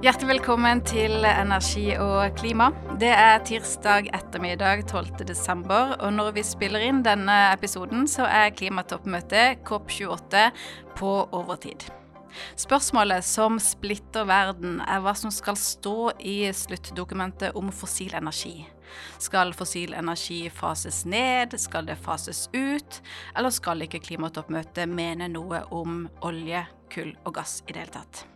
Hjertelig velkommen til Energi og klima. Det er tirsdag ettermiddag 12. desember, og når vi spiller inn denne episoden, så er klimatoppmøtet COP28 på overtid. Spørsmålet som splitter verden, er hva som skal stå i sluttdokumentet om fossil energi. Skal fossil energi fases ned, skal det fases ut, eller skal ikke klimatoppmøtet mene noe om olje, kull og gass i det hele tatt?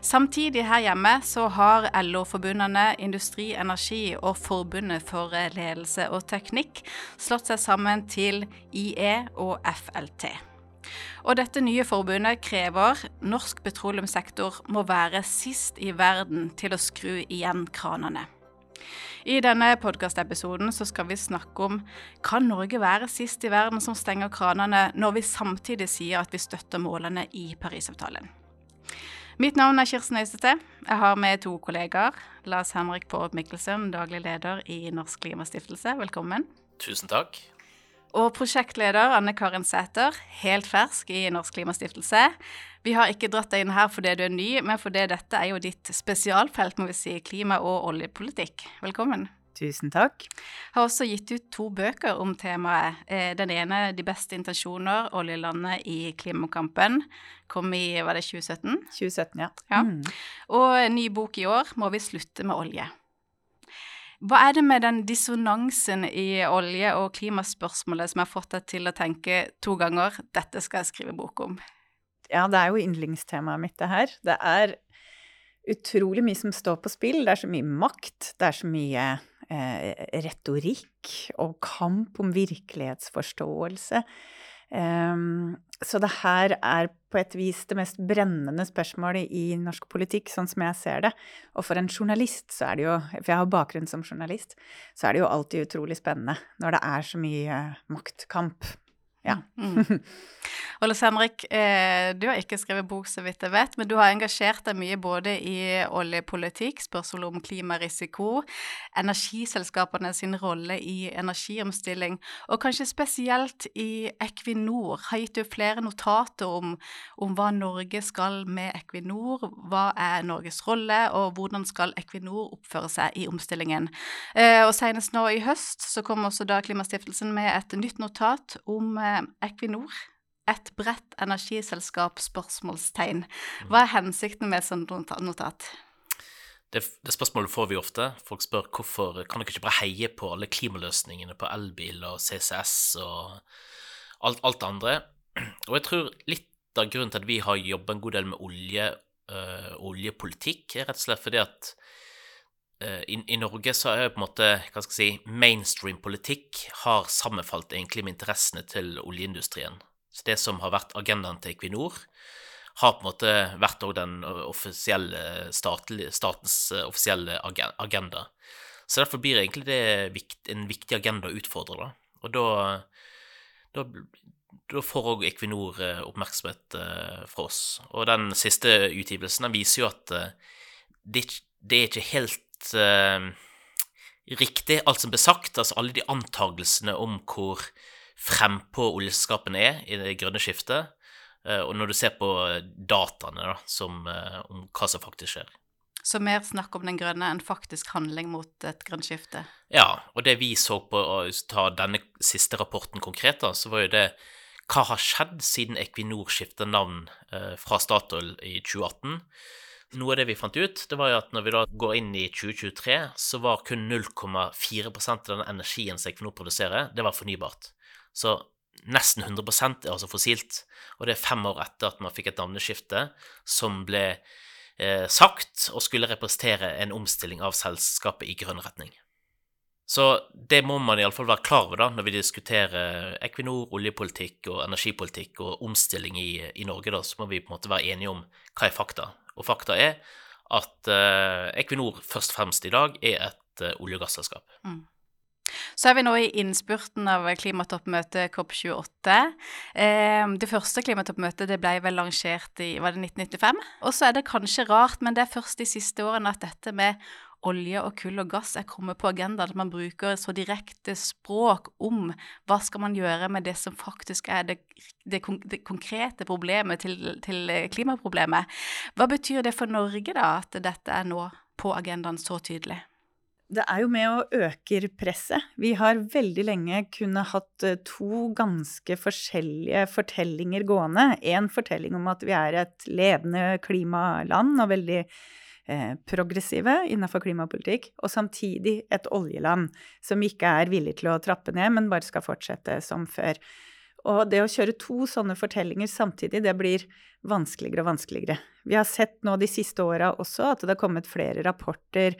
Samtidig her hjemme så har LO-forbundene Industri Energi og Forbundet for ledelse og teknikk slått seg sammen til IE og FLT. Og dette nye forbundet krever norsk petroleumssektor må være sist i verden til å skru igjen kranene. I denne podkastepisoden skal vi snakke om kan Norge være sist i verden som stenger kranene, når vi samtidig sier at vi støtter målene i Parisavtalen. Mitt navn er Kirsten Øystete. Jeg har med to kollegaer. Lars Henrik Paarup Mikkelsen, daglig leder i Norsk Klimastiftelse. Velkommen. Tusen takk. Og prosjektleder Anne Karin Sæter, helt fersk i Norsk Klimastiftelse. Vi har ikke dratt deg inn her fordi du er ny, men fordi dette er jo ditt spesialfelt, må vi si, klima- og oljepolitikk. Velkommen. Tusen takk. Jeg har også gitt ut to bøker om temaet. Eh, den ene 'De beste intensjoner oljelandet i klimakampen'. Kom i var det 2017? 2017, ja. ja. Mm. Og en ny bok i år 'Må vi slutte med olje'. Hva er det med den dissonansen i olje- og klimaspørsmålet som har fått deg til å tenke to ganger 'dette skal jeg skrive bok om'? Ja, det er jo yndlingstemaet mitt, det her. Det er utrolig mye som står på spill. Det er så mye makt, det er så mye retorikk og kamp om virkelighetsforståelse. Um, så det her er på et vis det mest brennende spørsmålet i norsk politikk, sånn som jeg ser det. Og for en journalist så er det jo, for jeg har bakgrunn som journalist, så er det jo alltid utrolig spennende når det er så mye maktkamp ja. Mm. Ole Henrik, eh, du har ikke skrevet bok, så vidt jeg vet, men du har engasjert deg mye både i oljepolitikk, spørsmål om klimarisiko, energiselskapene sin rolle i energiomstilling, og kanskje spesielt i Equinor. Har gitt du flere notater om, om hva Norge skal med Equinor, hva er Norges rolle, og hvordan skal Equinor oppføre seg i omstillingen. Eh, og senest nå i høst så kom også da Klimastiftelsen med et nytt notat om eh, Equinor. Et bredt energiselskap? spørsmålstegn. Hva er hensikten med et sånt notat? Det, det, spørsmålet får vi ofte. Folk spør hvorfor kan dere ikke bare heie på alle klimaløsningene på elbil og CCS og alt, alt det andre. Og jeg tror litt av grunnen til at vi har jobba en god del med olje, øh, oljepolitikk, er rett og slett fordi at i, i, Norge så er jo på en måte hva skal jeg si, mainstream politikk har sammenfalt egentlig med interessene til oljeindustrien. Så det som har vært agendaen til Equinor, har på en måte vært den offisielle statens eh, offisielle agenda. Så derfor blir egentlig det en viktig agenda å utfordre, da. Og da, da, da får òg Equinor eh, oppmerksomhet eh, fra oss. Og den siste utgivelsen den viser jo at det, det er ikke helt uh, riktig, alt som ble sagt. Altså alle de antagelsene om hvor frempå oljeselskapene er i det grønne skiftet, eh, og når du ser på dataene da, som, eh, om hva som faktisk skjer. Så mer snakk om den grønne enn faktisk handling mot et grønt skifte? Ja, og det vi så på å ta denne siste rapporten konkret, da, så var jo det hva har skjedd siden Equinor skifta navn eh, fra Statoil i 2018? Noe av det vi fant ut, det var jo at når vi da går inn i 2023, så var kun 0,4% av den energien som Equinor produserer, det var fornybart. Så nesten 100% er altså fossilt. Og det er fem år etter at man fikk et navneskifte som ble eh, sagt og skulle representere en omstilling av selskapet i grønn retning. Så det må man iallfall være klar over da, når vi diskuterer Equinor, oljepolitikk og energipolitikk og omstilling i, i Norge. da, Så må vi på en måte være enige om hva er fakta. Og fakta er at eh, Equinor først og fremst i dag er et eh, olje- og gasselskap. Mm. Så er vi nå i innspurten av klimatoppmøtet COP28. Eh, det første klimatoppmøtet det ble vel lansert i var det 1995. Og så er det kanskje rart, men det er først de siste årene at dette med olje og kull og gass er kommet på agendaen, at man bruker så direkte språk om hva skal man gjøre med det som faktisk er det, det, det konkrete problemet til, til, klimaproblemet. Hva betyr det for Norge, da, at dette er nå på agendaen så tydelig? Det er jo med og øker presset. Vi har veldig lenge kunnet hatt eh, to ganske forskjellige fortellinger gående. En fortelling om at vi er et ledende klimaland og veldig eh, progressive innenfor klimapolitikk, og samtidig et oljeland som ikke er villig til å trappe ned, men bare skal fortsette som før. Og det å kjøre to sånne fortellinger samtidig, det blir vanskeligere og vanskeligere. Vi har sett nå de siste åra også at det har kommet flere rapporter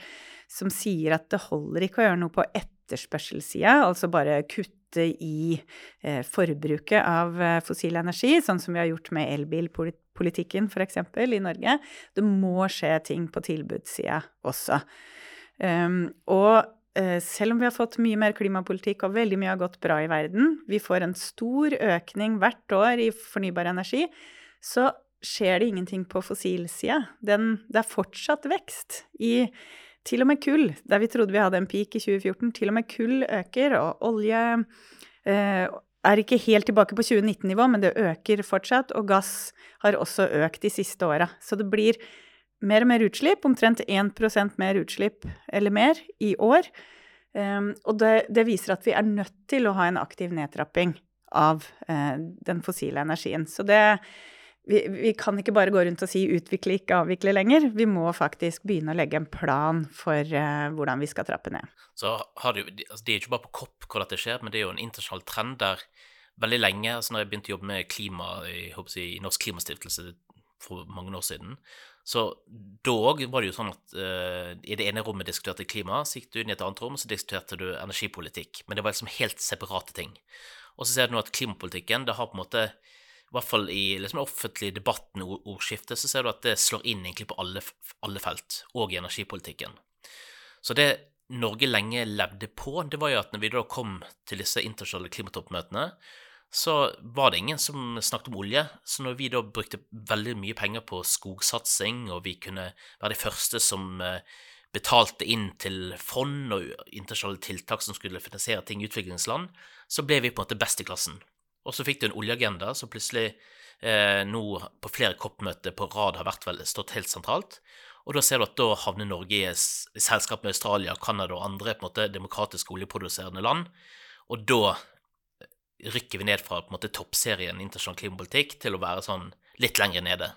som sier at det holder ikke å gjøre noe på etterspørselssida, altså bare kutte i eh, forbruket av eh, fossil energi, sånn som vi har gjort med elbilpolitikken f.eks. i Norge. Det må skje ting på tilbudssida også. Um, og Eh, selv om vi har fått mye mer klimapolitikk og veldig mye har gått bra i verden, vi får en stor økning hvert år i fornybar energi, så skjer det ingenting på fossilsida. Det er fortsatt vekst i til og med kull, der vi trodde vi hadde en peak i 2014. Til og med kull øker, og olje eh, er ikke helt tilbake på 2019-nivå, men det øker fortsatt. Og gass har også økt de siste åra. Så det blir mer og mer utslipp, omtrent 1% mer utslipp eller mer i år. Um, og det, det, viser at vi er nødt til å ha en aktiv nedtrapping av uh, den fossile energien. Så det vi, vi, kan ikke bare gå rundt og si 'utvikle, ikke avvikle' lenger. Vi må faktisk begynne å legge en plan for uh, hvordan vi skal trappe ned. Så har det, altså det er ikke bare på kopp hvor dette skjer, men det er jo en internasjonal trend der veldig lenge, altså når jeg begynte å jobbe med klima i, jeg, i Norsk Klimastiftelse for mange år siden, så da var det jo sånn at uh, i det ene rommet diskuterte klima, så gikk du inn i et annet rom, så diskuterte du energipolitikk. Men det var liksom helt separate ting. Og så ser du nå at klimapolitikken, det har på en måte i hvert fall i liksom, den offentlige debatten og ordskiftet, så ser du at det slår inn egentlig på alle, alle felt, og i energipolitikken. Så det Norge lenge levde på, det var jo at når vi da kom til disse internasjonale klimatoppmøtene, så var det ingen som snakket om olje. Så når vi da brukte veldig mye penger på skogsatsing, og vi kunne være de første som eh, betalte inn til fond og internasjonale tiltak som skulle finansiere ting i utviklingsland, så ble vi på en måte best i klassen. Og så fikk du en oljeagenda som plutselig eh, nå på flere COP-møter på rad har vært vel, stått helt sentralt. Og da ser du at da havner Norge i selskap med Australia, Canada og andre på en måte demokratiske oljeproduserende land. Og da rykker vi ned fra på en måte toppserien internasjonal klimapolitikk til å være sånn litt lenger nede.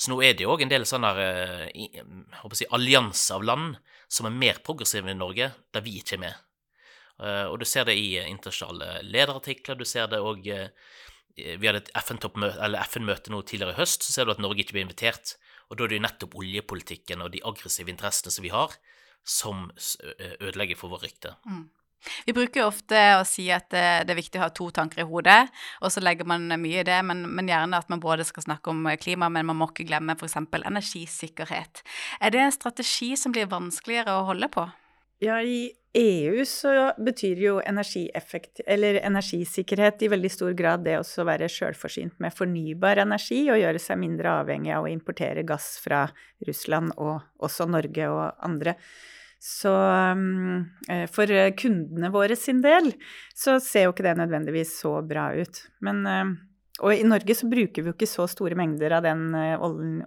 Så nå er det jo òg en del sånne eh, si, allianser av land som er mer progressive enn Norge, der vi ikke er med. Uh, og du ser det i internasjonale lederartikler, du ser det òg uh, Vi hadde et FN-møte FN tidligere i høst, så ser du at Norge ikke blir invitert. Og da er det jo nettopp oljepolitikken og de aggressive interessene som vi har, som ødelegger for vårt rykte. Mm. Vi bruker jo ofte å si at det, er viktig å ha to tanker i hodet, og så legger man mye i det, men, men, gjerne at man både skal snakke om klima, men man må ikke glemme f.eks. energisikkerhet. Er det en strategi som blir vanskeligere å holde på? Ja, i EU så betyr jo energieffekt, eller energisikkerhet i veldig stor grad det å være sjølforsynt med fornybar energi og gjøre seg mindre avhengig av å importere gass fra Russland og også Norge og andre. Så um, for kundene våre sin del så ser jo ikke det nødvendigvis så bra ut. Men uh, Og i Norge så bruker vi jo ikke så store mengder av den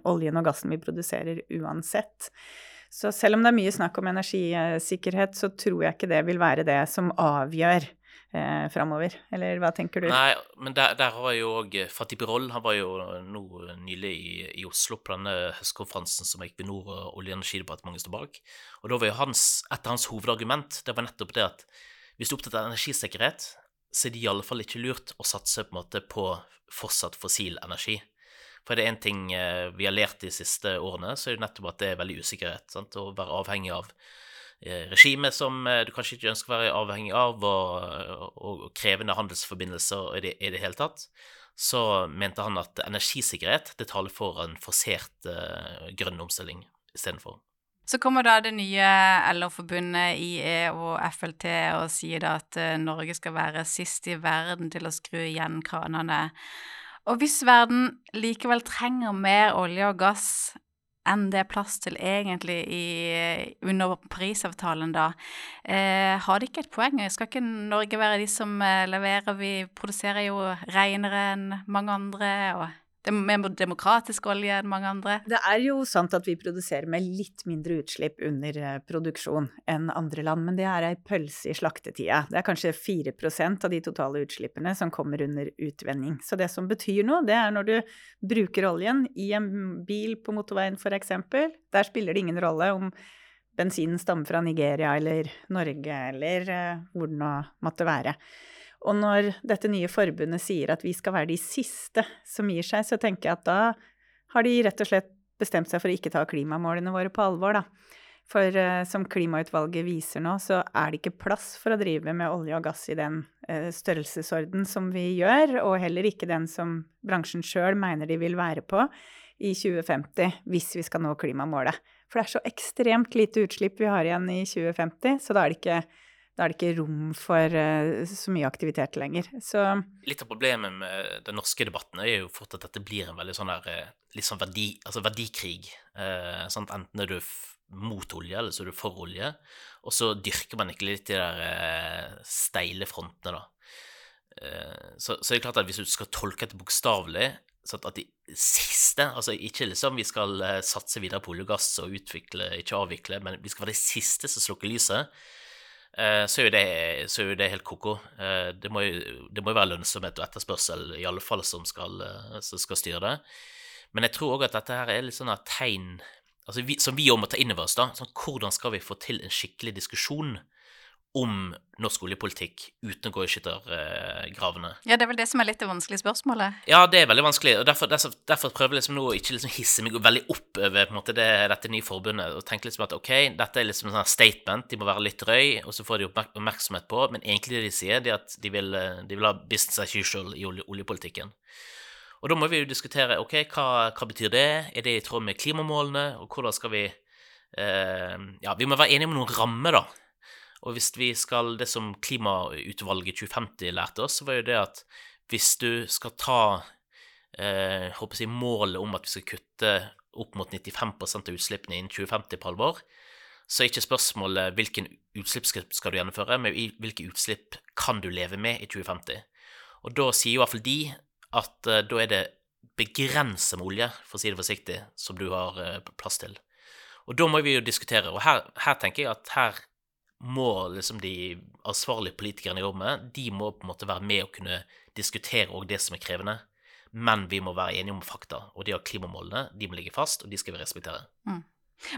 oljen og gassen vi produserer uansett. Så selv om det er mye snakk om energisikkerhet, så tror jeg ikke det vil være det som avgjør eh, framover. Eller hva tenker du? Nei, men der, der har jo òg Fatih Birol Han var jo nå nylig i, i, Oslo på denne høstkonferansen som Equinor og Olje- og energidepartementet står bak. Og da var jo hans, et av hans hovedargument det var nettopp det at hvis du er opptatt av energisikkerhet, så er det i alle fall ikke lurt å satse på, på fortsatt fossil energi. For er det én ting eh, vi har lært de siste årene, så er det nettopp at det er veldig usikkerhet. Sant? Å være avhengig av regimet som eh, du kanskje ikke ønsker å være avhengig av, og, og krevende handelsforbindelser i det, i det, hele tatt, så mente han at energisikkerhet det taler for en forsert uh, grønn omstilling istedenfor. Så kommer da det nye LO-forbundet IE og FLT og sier da at Norge skal være sist i verden til å skru igjen kranene. Og hvis verden likevel trenger mer olje og gass enn det er plass til egentlig i, under Parisavtalen, da. Eh, har de ikke et poeng? Skal ikke Norge være de som eh, leverer? Vi produserer jo renere enn mange andre. og det mer demokratisk olje enn mange andre. Det er jo sant at vi produserer med litt mindre utslipp under eh, produksjon enn andre land, men det er ei pølse i slaktetida. Det er kanskje 4% av de totale utslippene som kommer under utvenning. Så det som betyr noe, det er når du bruker oljen i en bil på motorveien f.eks. Der spiller det ingen rolle om bensinen stammer fra Nigeria eller Norge eller eh, hvor det nå måtte være. Og når dette nye forbundet sier at vi skal være de siste som gir seg, så tenker jeg at da har de rett og slett bestemt seg for å ikke ta klimamålene våre på alvor, da. For uh, som klimautvalget viser nå, så er det ikke plass for å drive med olje og gass i den uh, størrelsesorden som vi gjør, og heller ikke den som bransjen sjøl mener de vil være på i 2050 hvis vi skal nå klimamålet. For det er så ekstremt lite utslipp vi har igjen i 2050, så da er det ikke da er det ikke rom for uh, så mye aktivitet lenger. Så Litt av problemet med den norske debatten er jo fort at dette blir en veldig sånn der, eh, litt sånn verdi, altså verdikrig. Eh, enten er du mot olje, eller så er du for olje. Og så dyrker man ikke litt de der eh, steile frontene, da. Så, så er det klart at hvis du skal tolke dette bokstavelig, sånn at de siste Altså ikke liksom vi skal satse videre på olje og gass og utvikle, ikke avvikle, men vi skal være de siste som slukker lyset Eh, så er jo det, er jo det helt ko-ko. Eh, det, må jo, være lønnsomhet og etterspørsel i alle fall som skal, eh, som skal styre det. Men jeg tror òg at dette her er litt sånn tegn altså vi, som vi òg må ta inn over oss. da, sånn, Hvordan skal vi få til en skikkelig diskusjon om norsk oljepolitikk uten å gå i skyttergravene. Ja, det er vel det som er litt det vanskelige spørsmålet? Ja, det er veldig vanskelig. og Derfor, derfor, derfor prøver jeg liksom nå å ikke liksom hisse meg veldig opp over måte, det, dette nye forbundet og tenke liksom at ok, dette er liksom en sånn statement, de må være litt drøy, og så får de oppmerksomhet på, men egentlig det de sier, er at de vil, de vil ha business as usual i oljepolitikken. Og da må vi jo diskutere ok, hva, hva betyr det, er det i tråd med klimamålene, og hvordan skal vi eh, Ja, vi må være enige om noen rammer, da og hvis vi skal Det som klimautvalget 2050 lærte oss, så var jo det at hvis du skal ta eh, håper jeg, målet om at vi skal kutte opp mot 95% av utslippene innen 2050 på alvor, så er ikke spørsmålet hvilken utslipp skal du gjennomføre, men hvilke utslipp kan du leve med i 2050. Og da sier i hvert fall de at uh, da er det begrensa med olje, for å si det forsiktig, som du har uh, plass til. Og da må vi jo diskutere, og her, her tenker jeg at her må liksom de ansvarlige politikerne i med, de må på en måte være med og kunne diskutere òg det som er krevende. Men vi må være enige om fakta, og de har klimamålene. De må ligge fast, og de skal vi respektere. Mm.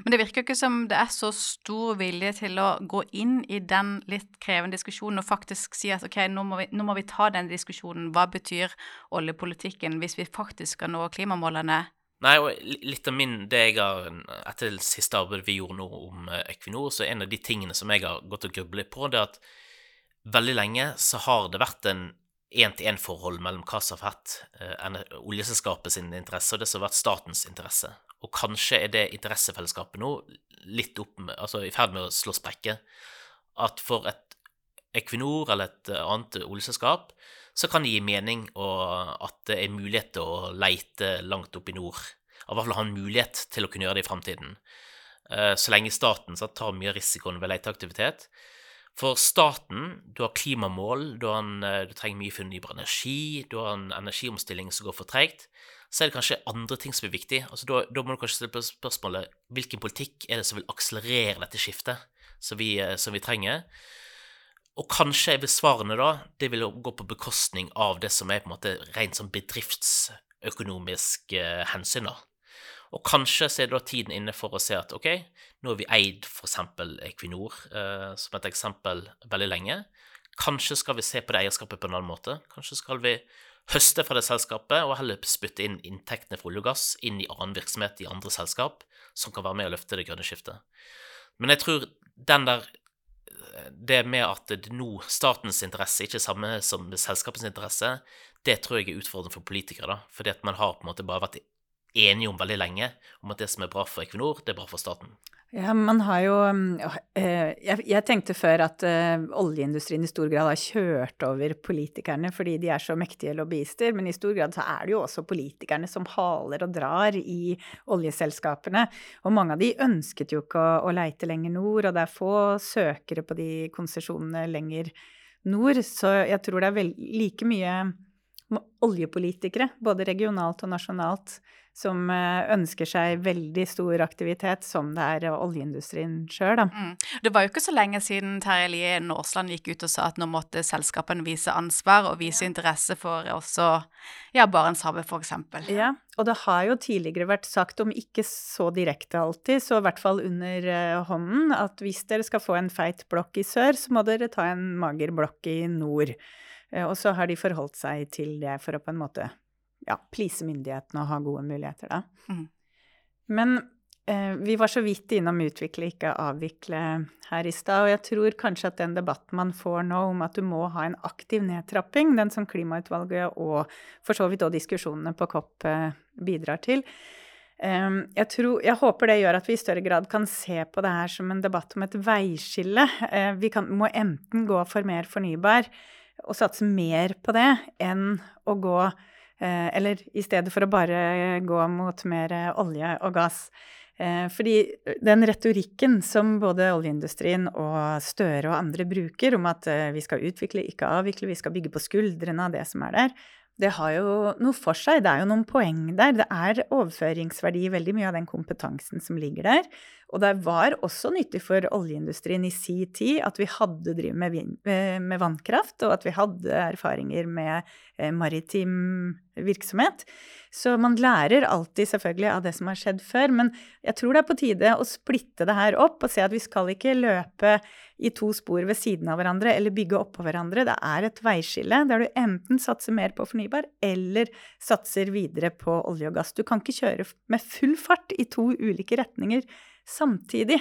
Men det virker ikke som det er så stor vilje til å gå inn i den litt krevende diskusjonen og faktisk si at ok, nå må vi, nå må vi ta den diskusjonen. Hva betyr oljepolitikken hvis vi faktisk skal nå klimamålene? Nei, og litt av min det jeg har, Etter det siste arbeidet vi gjorde nå om eh, Equinor, så er en av de tingene som jeg har gått og grublet på, det er at veldig lenge så har det vært en én-til-én-forhold mellom hva som har vært eh, oljeselskapet sin interesse, og det som har vært statens interesse. Og kanskje er det interessefellesskapet nå litt opp med, altså i ferd med å slå sprekker. At for et Equinor eller et eh, annet oljeselskap så kan det gi mening at det er mulighet til å leite langt opp i nord. I hvert fall ha en mulighet til å kunne gjøre det i framtiden. Eh, så lenge staten så tar mye av risikoen ved leteaktivitet. For staten, du har klimamål, du, har en, eh, du trenger mye fornybar energi, du har en energiomstilling som går for tregt, så er det kanskje andre ting som er viktig. Altså, da, da, må du kanskje stille spørsmålet hvilken politikk er det som vil akselerere dette skiftet som vi, som vi trenger. Og kanskje er svarene da det vil gå på bekostning av det som er på en måte rent sånn bedriftsøkonomisk eh, hensyn. da. Og kanskje så er det da tiden inne for å se at ok, nå har vi eid f.eks. Equinor eh, som et eksempel veldig lenge. Kanskje skal vi se på det eierskapet på en annen måte. Kanskje skal vi høste fra det selskapet og heller spytte inn inntektene fra olje og gass inn i annen virksomhet i andre selskap som kan være med å løfte det grønne skiftet. Men jeg tror den der det med at det nå statens interesse ikke er samme som selskapets interesse, det tror jeg er utfordrende for politikere. da, Fordi at man har på en måte bare vært enige om veldig lenge, om at det som er bra for Equinor, det er bra for staten. Ja, man har jo eh, jeg, tenkte før at uh, oljeindustrien i stor grad har kjørt over politikerne fordi de er så mektige lobbyister, men i stor grad så er det jo også politikerne som haler og drar i oljeselskapene. Og mange av de ønsket jo ikke å, å leite lenger nord, og det er få søkere på de konsesjonene lenger nord, så jeg tror det er like mye oljepolitikere, både regionalt og nasjonalt, som eh, ønsker seg veldig stor aktivitet, som det er oljeindustrien sjøl, da. Mm. Det var jo ikke så lenge siden Terje Lien Aasland gikk ut og sa at nå måtte selskapene vise ansvar og vise interesse for også ja, Barentshavet, f.eks. Ja, og det har jo tidligere vært sagt, om ikke så direkte alltid, så i hvert fall under uh, hånden, at hvis dere skal få en feit blokk i sør, så må dere ta en mager blokk i nord. Og så har de forholdt seg til det for å på en måte ja, please myndighetene og ha gode muligheter, da. Mm. Men eh, vi var så vidt innom utvikle, ikke avvikle her i stad, og jeg tror kanskje at den debatten man får nå om at du må ha en aktiv nedtrapping, den som klimautvalget og for så vidt òg diskusjonene på COP eh, bidrar til, jeg, tror, jeg, håper det gjør at vi i større grad kan se på det her som en debatt om et veiskille. Eh, vi kan, må enten gå for mer fornybar og satse mer på det, enn å gå eller i stedet for å bare gå mot mer olje og gass. Eh, fordi den retorikken som både oljeindustrien og Støre og andre bruker om at eh, vi skal utvikle, ikke avvikle, vi skal bygge på skuldrene av det som er der, det har jo noe for seg. Det er jo noen poeng der. Det er overføringsverdi i veldig mye av den kompetansen som ligger der. Og det var også nyttig for oljeindustrien i si tid at vi hadde drevet med, eh, med, vannkraft, og at vi hadde erfaringer med eh, maritim virksomhet. Så man lærer alltid selvfølgelig av det som har skjedd før. Men jeg tror det er på tide å splitte det her opp og se at vi skal ikke løpe i to spor ved siden av hverandre eller bygge oppå hverandre. Det er et veiskille der du enten satser mer på fornybar eller satser videre på olje og gass. Du kan ikke kjøre med full fart i to ulike retninger samtidig.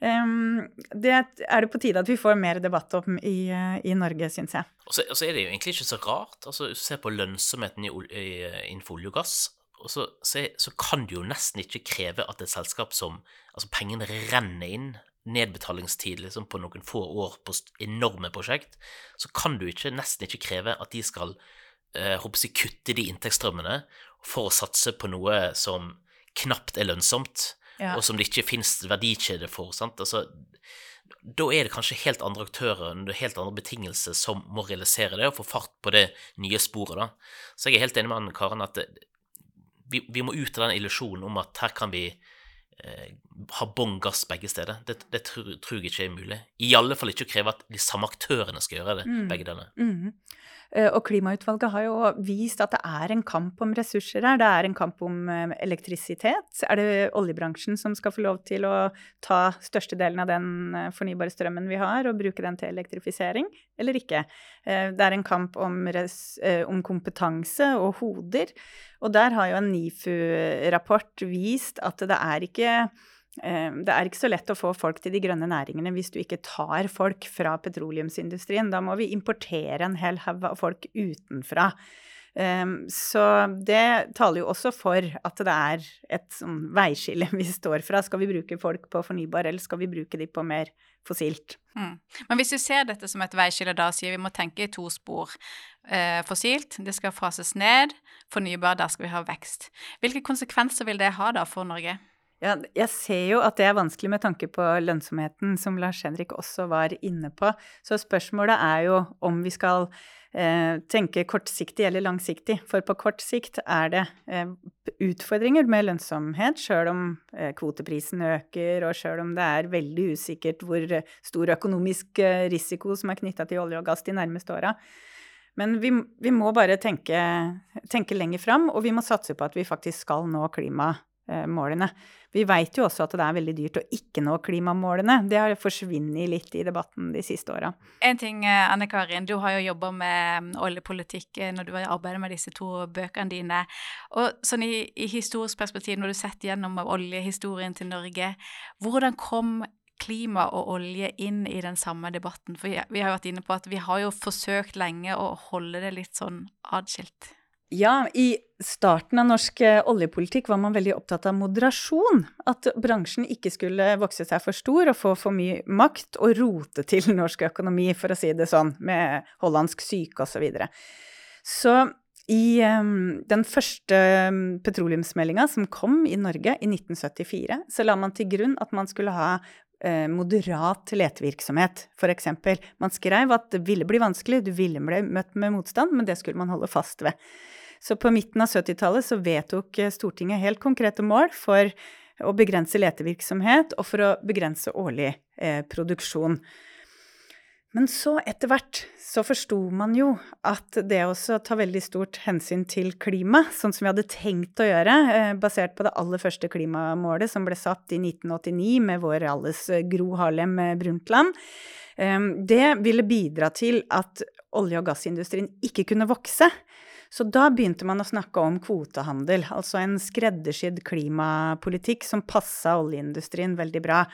Det er det på tide at vi får mer debatt om i, i Norge, syns jeg. Og så, og så, er det jo egentlig ikke så rart. altså Se på lønnsomheten i, i, innenfor olje og gass. Og så, så, så, kan du jo nesten ikke kreve at et selskap som Altså, pengene renner inn, nedbetalingstid liksom på noen få år på enorme prosjekt, så kan du ikke, nesten ikke kreve at de skal eh, jeg, kutte de inntektsstrømmene for å satse på noe som knapt er lønnsomt ja. og som det ikke finnes verdikjede for. sant? Altså, da er det kanskje helt andre aktører under helt andre betingelser som må realisere det og få fart på det nye sporet. da. Så jeg er helt enig med Karen at det, vi, vi, må ut av den illusjonen om at her kan vi eh, ha bånn gass begge steder. Det, det tror, tror, jeg ikke er mulig. I alle fall ikke å kreve at de samme aktørene skal gjøre det, mm. begge deler. Mm. Eh, og klimautvalget har jo vist at det er en kamp om ressurser her. Det er en kamp om eh, elektrisitet. Er det oljebransjen som skal få lov til å ta størstedelen av den eh, fornybare strømmen vi har, og bruke den til elektrifisering, eller ikke? Det er en kamp om, om kompetanse og hoder. Og der har jo en NIFU-rapport vist at det er ikke det er ikke så lett å få folk til de grønne næringene hvis du ikke tar folk fra petroleumsindustrien. Da må vi importere en hel haug av folk utenfra. Ehm, så det taler jo også for at det er et sånn veiskille vi står fra. Skal vi bruke folk på fornybar, eller skal vi bruke de på mer fossilt? Mm. Men hvis du ser dette som et veiskille, da sier vi må tenke i to spor. Eh, fossilt, det skal fases ned. Fornybar, der skal vi ha vekst. Hvilke konsekvenser vil det ha da for Norge? Ja, jeg ser jo at det er vanskelig med tanke på lønnsomheten, som Lars Henrik også var inne på. Så spørsmålet er jo om vi skal eh, tenke kortsiktig eller langsiktig. For på kort sikt er det eh, utfordringer med lønnsomhet, sjøl om eh, kvoteprisen øker, og sjøl om det er veldig usikkert hvor stor økonomisk eh, risiko som er knytta til olje og gass de nærmeste åra. Men vi, vi, må bare tenke, tenke lenger fram, og vi må satse på at vi faktisk skal nå klimaet målene. Vi veit jo også at det er veldig dyrt å ikke nå klimamålene. Det har forsvunnet litt i debatten de siste åra. En ting, eh, Anne Karin. Du har jo jobba med mm, oljepolitikk eh, når du har arbeidet med disse to bøkene dine. Og sånn i, i historisk perspektiv, når du setter gjennom oljehistorien til Norge, hvordan kom klima og olje inn i den samme debatten? For vi har jo vært inne på at vi har jo forsøkt lenge å holde det litt sånn adskilt. Ja, i starten av norsk eh, oljepolitikk var man veldig opptatt av moderasjon. At bransjen ikke skulle vokse seg for stor og få for mye makt og rote til norsk økonomi, for å si det sånn, med hollandsk syke osv. Så, videre. så i um, den første petroleumsmeldinga som kom i Norge i 1974, så la man til grunn at man skulle ha eh, moderat letevirksomhet, f.eks. Man skrev at det ville bli vanskelig, du ville bli møtt med motstand, men det skulle man holde fast ved. Så på midten av 70-tallet så vedtok eh, Stortinget helt konkrete mål for å begrense letevirksomhet og for å begrense årlig eh, produksjon. Men så, etter hvert, så forsto man jo at det også tar veldig stort hensyn til klima, sånn som vi hadde tenkt å gjøre, eh, basert på det aller første klimamålet som ble satt i 1989 med vår alles eh, Gro Harlem Brundtland, det ville bidra til at olje- og gassindustrien ikke kunne vokse. Så da begynte man å snakke om kvotehandel, altså en skreddersydd klimapolitikk som passa oljeindustrien veldig bra.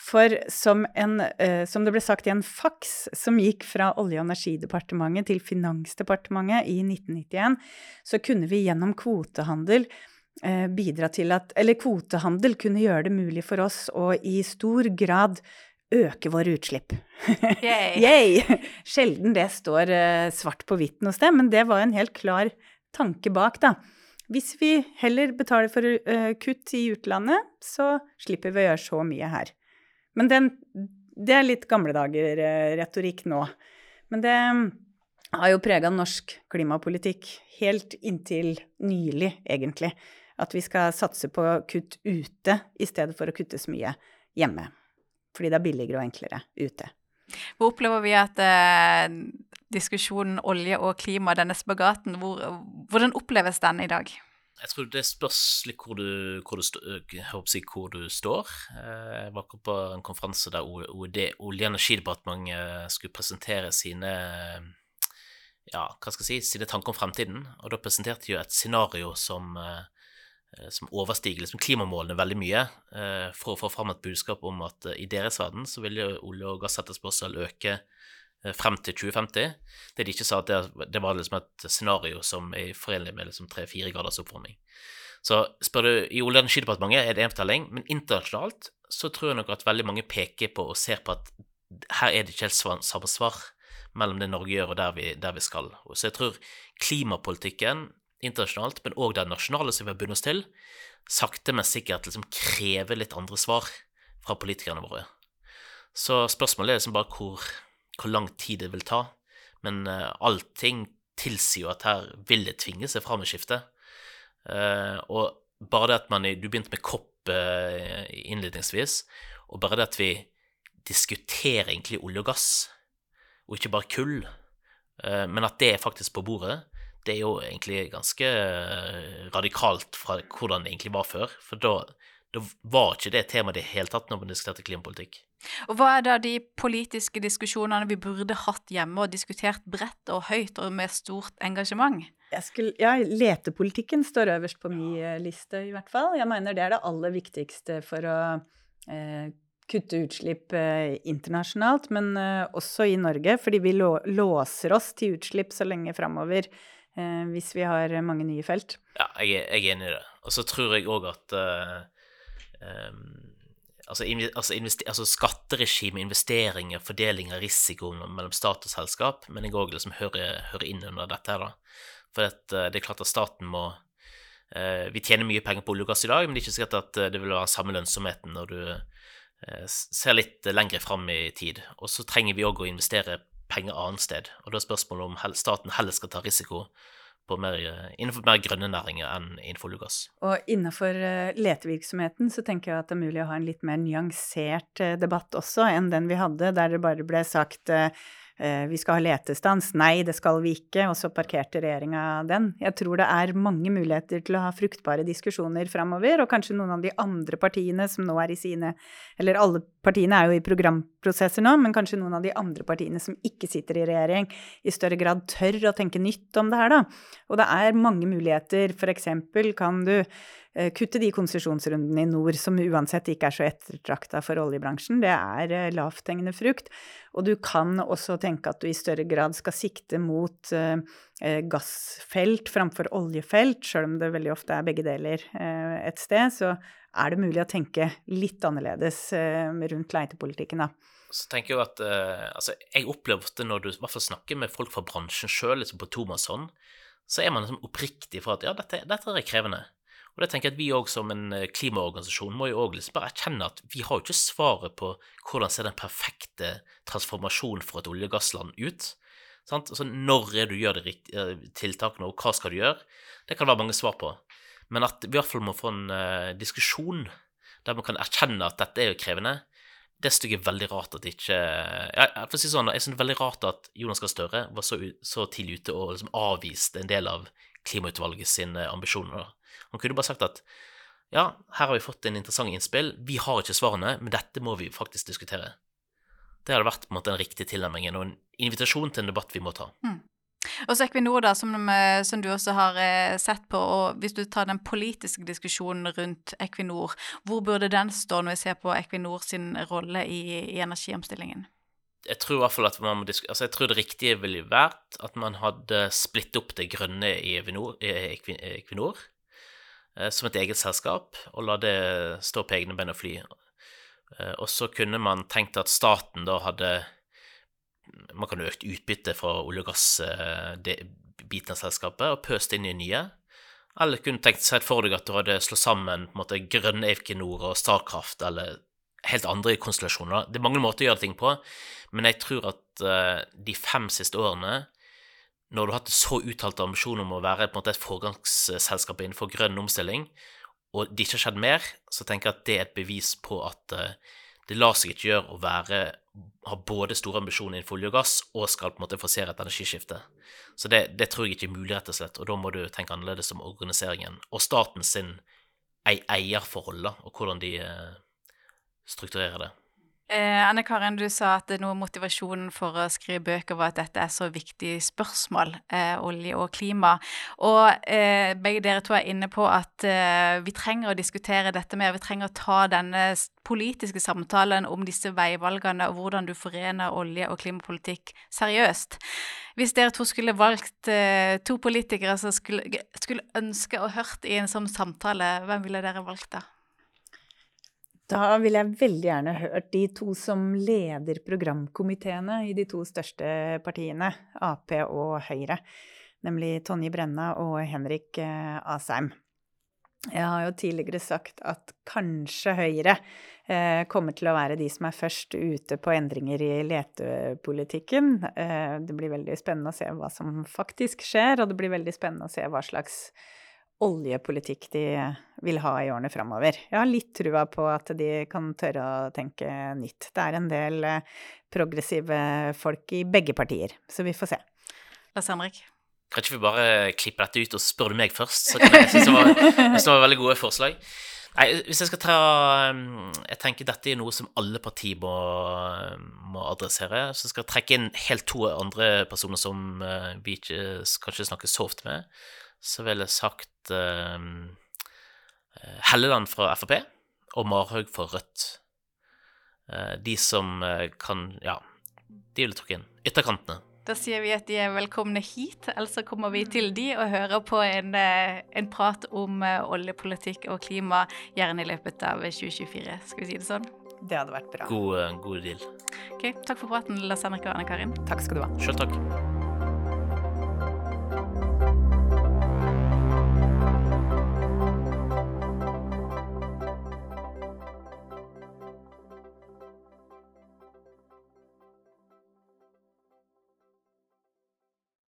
For som, en, eh, som, det ble sagt i en faks som gikk fra Olje- og energidepartementet til Finansdepartementet i 1991, så kunne vi gjennom kvotehandel eh, bidra til at Eller kvotehandel kunne gjøre det mulig for oss å i stor grad øke våre utslipp. Yay! Sjelden det står uh, svart på hvitt noe sted, men det var en helt klar tanke bak, da. Hvis vi heller betaler for uh, kutt i utlandet, så slipper vi å gjøre så mye her. Men den, det er litt gamle dager-retorikk uh, nå. Men det mm, har jo prega norsk klimapolitikk helt inntil nylig, egentlig. At vi skal satse på kutt ute i stedet for å kutte så mye hjemme fordi det er billigere og enklere ute. Hvor opplever vi at eh, diskusjonen olje og klima, denne spagaten, hvor, hvordan oppleves den i dag? Jeg tror det spørs litt hvor du, hvor du, hvor du står. Eh, jeg var på en konferanse der Olje- og energidepartementet skulle presentere sine ja, hva skal jeg si, sine tanker om fremtiden. Og da presenterte de jo et scenario som Eh, som overstiger liksom klimamålene veldig mye, eh, for å få fram et budskap om at eh, i deres verden så vil olje- og gassetterspørsel øke frem til 2050. Det de ikke sa, at det, var liksom et scenario som er forenlig med liksom tre-fire graders oppvarming. Så spør du, I Olje- og energidepartementet er det én fortelling, men internasjonalt så tror jeg nok at veldig mange peker på og ser på at her er det ikke helt samme svar mellom det Norge gjør og der vi, der vi skal. Så jeg tror klimapolitikken internasjonalt, men òg det nasjonale som vi har bundet oss til, sakte, men sikkert liksom krever litt andre svar fra politikerne våre. Så spørsmålet er liksom bare hvor, hvor lang tid det vil ta. Men uh, allting tilsier jo at her vil det tvinge seg fram et skifte. Uh, og bare det at man Du begynte med kopp uh, innledningsvis, og bare det at vi diskuterer egentlig olje og gass, og ikke bare kull, men at det er faktisk på bordet, det er jo egentlig ganske eh, radikalt fra hvordan det egentlig var før. For da, da var ikke det temaet i det hele tatt når man diskuterte klimapolitikk. Og Hva er da de politiske diskusjonene vi burde hatt hjemme og diskutert bredt og høyt og med stort engasjement? Skulle, ja, letepolitikken står øverst på min eh, liste, i hvert fall. Jeg mener det er det aller viktigste for å eh, kutte utslipp eh, internasjonalt, men eh, også i Norge, fordi vi låser oss til utslipp så lenge framover eh, hvis vi har mange nye felt. Ja, jeg jeg er enig i det. Og så tror jeg òg at uh, um, altså, altså, altså skatteregime, investeringer, fordeling av risiko mellom stat og selskap, men jeg òg liksom hører, hører, inn under dette her, da. For at, uh, det er klart at staten må uh, Vi tjener mye penger på olje og gass i dag, men det er ikke sikkert at det vil være samme lønnsomheten når du ser litt lenger fram i tid. Og så trenger vi òg å investere penger annet sted. Og da er spørsmålet om staten heller skal ta risiko mer, innenfor mer grønne næringer enn innenfor olje Og innenfor uh, letevirksomheten så tenker jeg at det er mulig å ha en litt mer nyansert uh, debatt også enn den vi hadde, der det bare ble sagt vi skal ha letestans. Nei, det skal vi ikke. Og så parkerte regjeringa den. Jeg tror det er mange muligheter til å ha fruktbare diskusjoner framover, og kanskje noen av de andre partiene som nå er i sine Eller alle partiene er jo i programprosesser nå, men kanskje noen av de andre partiene som ikke sitter i regjering, i større grad tør å tenke nytt om det her, da. Og det er mange muligheter. For eksempel kan du eh, kutte de konsesjonsrundene i nord som uansett ikke er så ettertrakta for oljebransjen. Det er eh, lavthengende frukt. Og du kan også tenke at du i større grad skal sikte mot eh, gassfelt framfor oljefelt, sjøl om det veldig ofte er begge deler et sted. Så er det mulig å tenke litt annerledes eh, rundt leitepolitikken, da. Så tenker Jeg at, uh, altså, jeg opplever ofte når du i hvert fall snakker med folk fra bransjen sjøl, liksom på Tomasson, så er man liksom oppriktig for at ja, dette, dette er krevende. Og det tenker jeg at Vi òg som en eh, klimaorganisasjon må jo også liksom bare erkjenne at vi har jo ikke svaret på hvordan ser den perfekte transformasjonen for et olje- og gassland ut. Sant? Altså, når er du gjør de tiltakene, og hva skal du gjøre? Det kan det være mange svar på. Men at vi i hvert fall må få en uh, diskusjon der man kan erkjenne at dette er jo krevende. Det jeg er veldig rart at ikke ja, for si sånn, Jeg syns det er veldig rart at Jonas Gahr Støre var så, så, tidlig ute og liksom avviste en del av klimautvalget sine ambisjoner. Han kunne bare sagt at ja, her har vi fått en interessant innspill, vi har ikke svarene, men dette må vi faktisk diskutere. Det hadde vært på en måte den riktige tilnærmingen og en invitasjon til en debatt vi må ta. Mm. Og så Equinor, da, som, eh, som, du også har eh, sett på. og Hvis du tar den politiske diskusjonen rundt Equinor, hvor burde den stå når vi ser på Equinor sin rolle i, i energiomstillingen? Jeg tror i hvert fall at man må altså jeg tror det riktige ville vært at man hadde splitt opp det grønne i Equinor, Equinor eh, som et eget selskap, og la det stå på egne bein og fly. Og så kunne man tenkt at staten da hadde man kan økt utbytte fra olje- og gassbiten av selskapet og pøst inn i nye. Eller kunne tenkt seg for deg at du hadde slått sammen på en måte, grønne Equinor og Starkraft, eller helt andre konstellasjoner. Det er mange måter å gjøre ting på, men jeg tror at uh, de fem siste årene, når du har hatt så uttalte ambisjoner om å være på en måte, et foregangsselskap innenfor grønn omstilling, og det ikke har skjedd mer, så tenker jeg at det er et bevis på at uh, det lar seg ikke gjøre å være har både store ambisjoner innenfor olje og gass og skal på en måte forsere et energiskifte. Så det, det, tror jeg ikke er mulig, rett og slett, og da må du tenke annerledes om organiseringen og staten sin eierforhold, og hvordan de eh, strukturerer det. Eh, Anne Karin, du sa at noe av motivasjonen for å skrive bøker var at dette er så viktig spørsmål, eh, olje og klima. Og eh, begge dere to er inne på at eh, vi trenger å diskutere dette mer. Vi trenger å ta denne politiske samtalen om disse veivalgene og hvordan du forener olje- og klimapolitikk seriøst. Hvis dere to skulle valgt eh, to politikere som skulle, skulle ønske å hørt i en sånn samtale, hvem ville dere valgt da? Da vil jeg veldig gjerne hørt de to som leder programkomiteene i de to største partiene, Ap og Høyre. Nemlig Tonje Brenna og Henrik eh, Asheim. Jeg har jo tidligere sagt at kanskje Høyre eh, kommer til å være de som er først ute på endringer i letepolitikken. Eh, det blir veldig spennende å se hva som faktisk skjer, og det blir veldig spennende å se hva slags oljepolitikk de vil ha i årene framover. Jeg har litt trua på at de kan tørre å tenke nytt. Det er en del eh, progressive folk i begge partier, så vi får se. Lars Henrik? Kan ikke vi bare klippe dette ut, og spør du meg først? Så kan jeg synes det var, det var veldig gode forslag. Nei, hvis jeg skal ta mm, Jeg tenker dette er noe som alle partier må, må adressere. Så jeg skal trekke inn helt to andre personer som eh, vi ikke kanskje snakker så ofte med så ville jeg sagt uh, Helleland fra Frp og Marhaug fra Rødt. Uh, de som uh, kan Ja, de ville trukket inn. Ytterkantene. Da sier vi at de er velkomne hit, ellers så kommer vi til de og hører på en, en prat om oljepolitikk og klima, gjerne i løpet av 2024. Skal vi si det sånn? Det hadde vært bra. God, god deal. Ok, Takk for praten, Lars Henrik og Anne Karin. Takk skal du ha. Sjøl takk.